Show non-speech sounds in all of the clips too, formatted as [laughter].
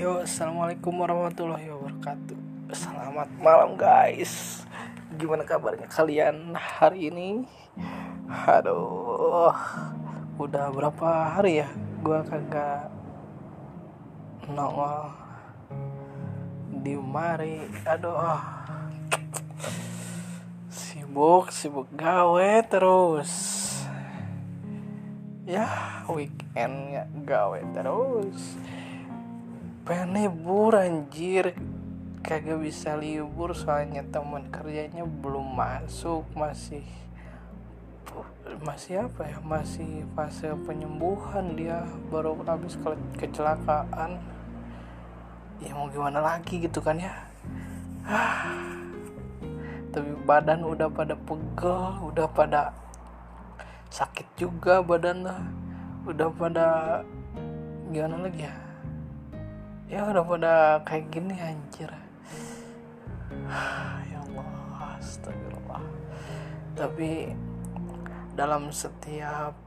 Yo, assalamualaikum warahmatullahi wabarakatuh. Selamat malam guys. Gimana kabarnya kalian hari ini? Aduh, udah berapa hari ya? Gua kagak nongol di mari. Aduh, sibuk sibuk gawe terus. Ya, weekend gawe terus pengen libur anjir. Kagak bisa libur soalnya teman kerjanya belum masuk masih masih apa ya masih fase penyembuhan dia baru habis kecelakaan. Ya mau gimana lagi gitu kan ya. [sighs] Tapi badan udah pada pegel udah pada sakit juga badan lah udah pada gimana lagi ya ya udah pada kayak gini anjir. [sighs] Ya Allah astagfirullah. Tapi dalam setiap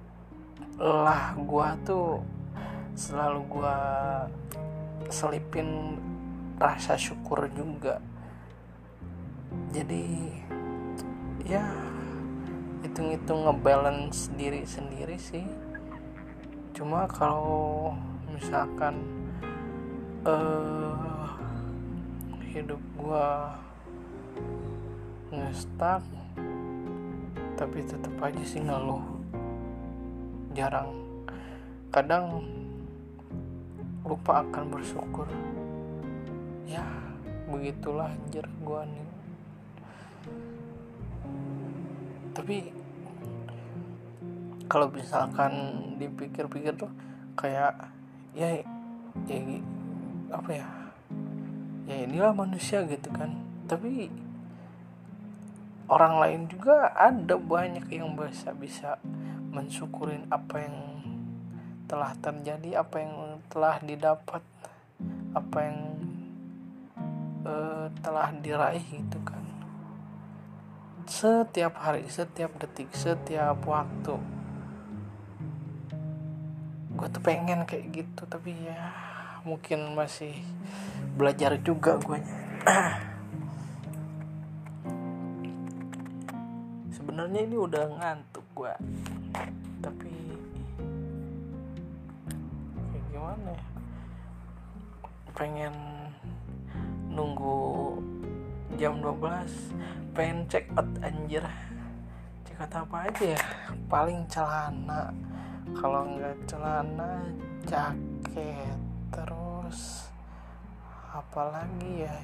lah gua tuh selalu gua selipin rasa syukur juga. Jadi ya hitung-hitung ngebalance diri sendiri sih. Cuma kalau misalkan uh, hidup gua ngestak tapi tetap aja sih ngeluh jarang. Kadang lupa akan bersyukur. Ya begitulah anjir gua nih. Tapi kalau misalkan dipikir-pikir tuh kayak ya ya apa ya ya inilah manusia gitu kan. Tapi orang lain juga ada banyak yang bisa bisa mensyukurin apa yang telah terjadi apa yang telah didapat apa yang uh, telah diraih gitu kan. Setiap hari setiap detik setiap waktu. Gue tuh pengen kayak gitu tapi ya mungkin masih belajar juga gue [clears throat] sebenarnya ini udah ngantuk gue tapi kayak gimana ya? Pengen nunggu jam 12 pengen check out anjir. Check out apa aja ya? Paling celana. Kalau nggak celana jaket terus apalagi ya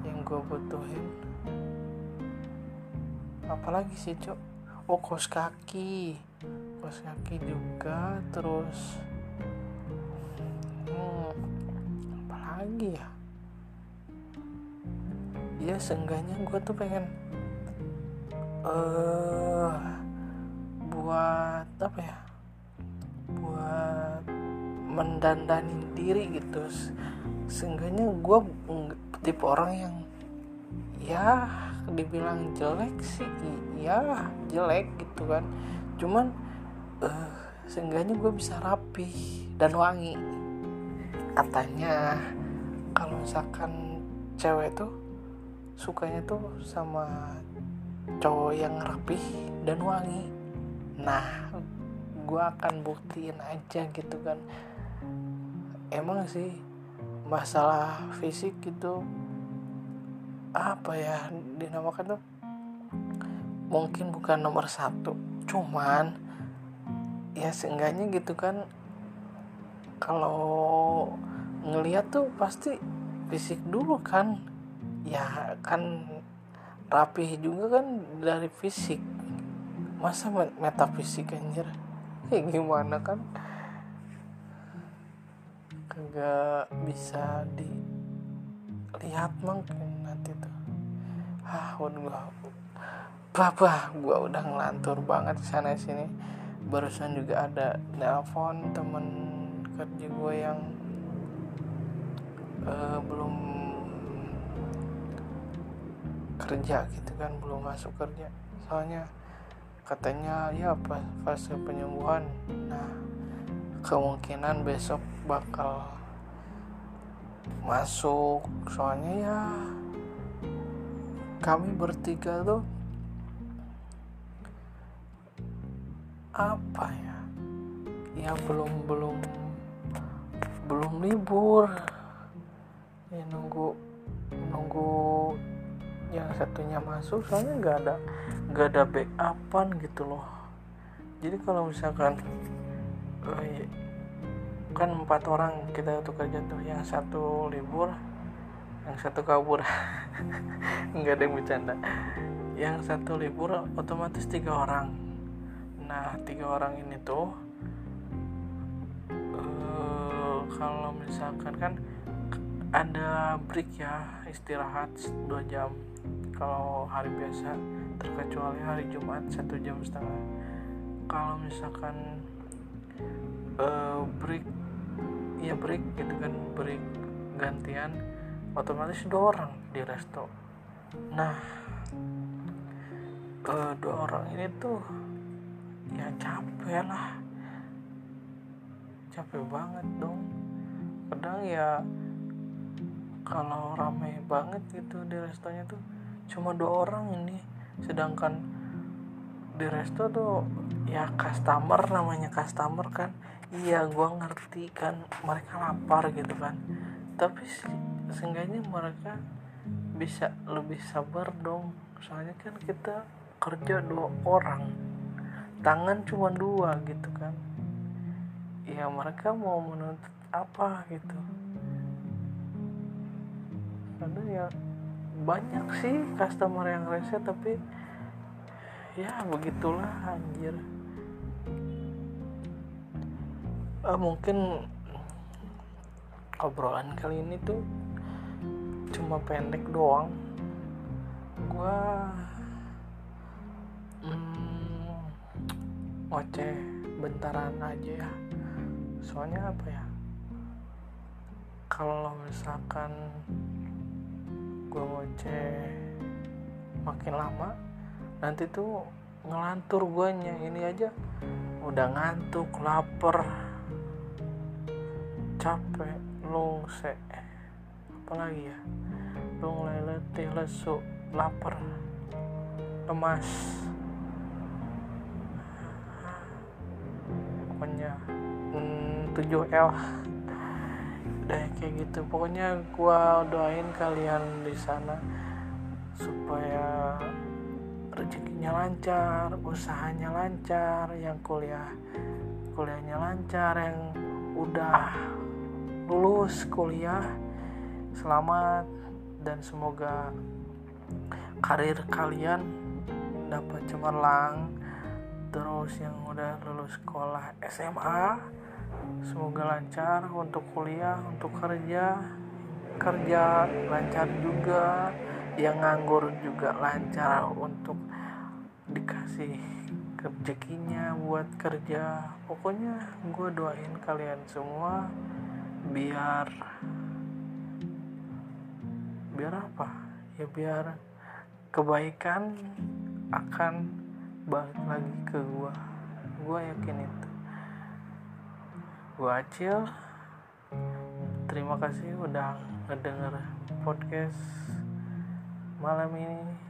yang gue butuhin? Apalagi sih cok oh kos kaki. Kos kaki juga terus hmm, apalagi ya? Ya seenggaknya gue tuh pengen eh uh, buat apa ya mendandani diri gitu. Seenggaknya gue tipe orang yang ya dibilang jelek sih ya jelek gitu kan. Cuman uh, seenggaknya gue bisa rapi dan wangi. Katanya kalau misalkan cewek tuh sukanya tuh sama cowok yang rapih dan wangi. Nah gue akan buktiin aja gitu kan emang sih masalah fisik gitu apa ya dinamakan tuh? Mungkin bukan nomor satu cuman ya seenggaknya gitu kan kalau ngeliat tuh pasti fisik dulu kan. Ya kan rapih juga kan dari fisik. Masa metafisik anjir? [laughs] Kayak gimana kan kagak bisa dilihat mungkin nanti tuh. Ah udah Bapak gua udah ngelantur banget sana sini. Barusan juga ada nelpon temen kerja gue yang uh, belum kerja gitu kan belum masuk kerja. Soalnya katanya ya fase penyembuhan. Nah kemungkinan besok bakal masuk. Soalnya ya kami bertiga tuh apa ya? Ya belum belum belum libur. Ya nunggu nunggu yang satunya masuk. Soalnya nggak ada nggak ada backupan gitu loh. Jadi kalau misalkan oh kan empat orang kita tuh kerja tuh yang satu libur yang satu kabur. [laughs] Nggak ada yang bercanda. Yang satu libur otomatis tiga orang. Nah tiga orang ini tuh uh, kalau misalkan kan ada break ya istirahat dua jam. Kalau hari biasa terkecuali hari Jumat satu jam setengah. Kalau misalkan uh, break ya break gitu kan break gantian otomatis dua orang di resto. Nah uh, dua orang ini tuh ya capek lah. Capek banget dong. Kadang ya kalau rame banget gitu di restonya tuh cuma dua orang ini. Sedangkan di resto tuh ya customer namanya customer kan. Iya gua ngerti kan mereka lapar gitu kan. Tapi seenggaknya mereka bisa lebih sabar dong. Soalnya kan kita kerja dua orang tangan cuma dua gitu kan. Ya mereka mau menuntut apa gitu. Karena ya banyak sih customer yang rese tapi ya begitulah anjir. Uh, mungkin obrolan kali ini tuh cuma pendek doang. Gua hmm, bentaran aja ya. Soalnya apa ya? Kalau misalkan gue ngoceh makin lama nanti tuh ngelantur guanya ini aja udah ngantuk lapar capek lungse apalagi ya? Lung letih lesu lapar lemas. Pokoknya hmm, 7L deh kayak gitu. Pokoknya gua doain kalian di sana supaya rezekinya lancar usahanya lancar yang kuliah kuliahnya lancar yang udah lulus kuliah selamat. Dan semoga karir kalian dapat cemerlang terus yang udah lulus sekolah SMA semoga lancar untuk kuliah untuk kerja. Kerja lancar juga yang nganggur juga lancar untuk dikasih rezekinya buat kerja. Pokoknya gue doain kalian semua biar biar apa? Ya biar kebaikan akan balik lagi ke gue gue yakin itu. Gue Acil. Terima kasih udah ngedenger podcast malam ini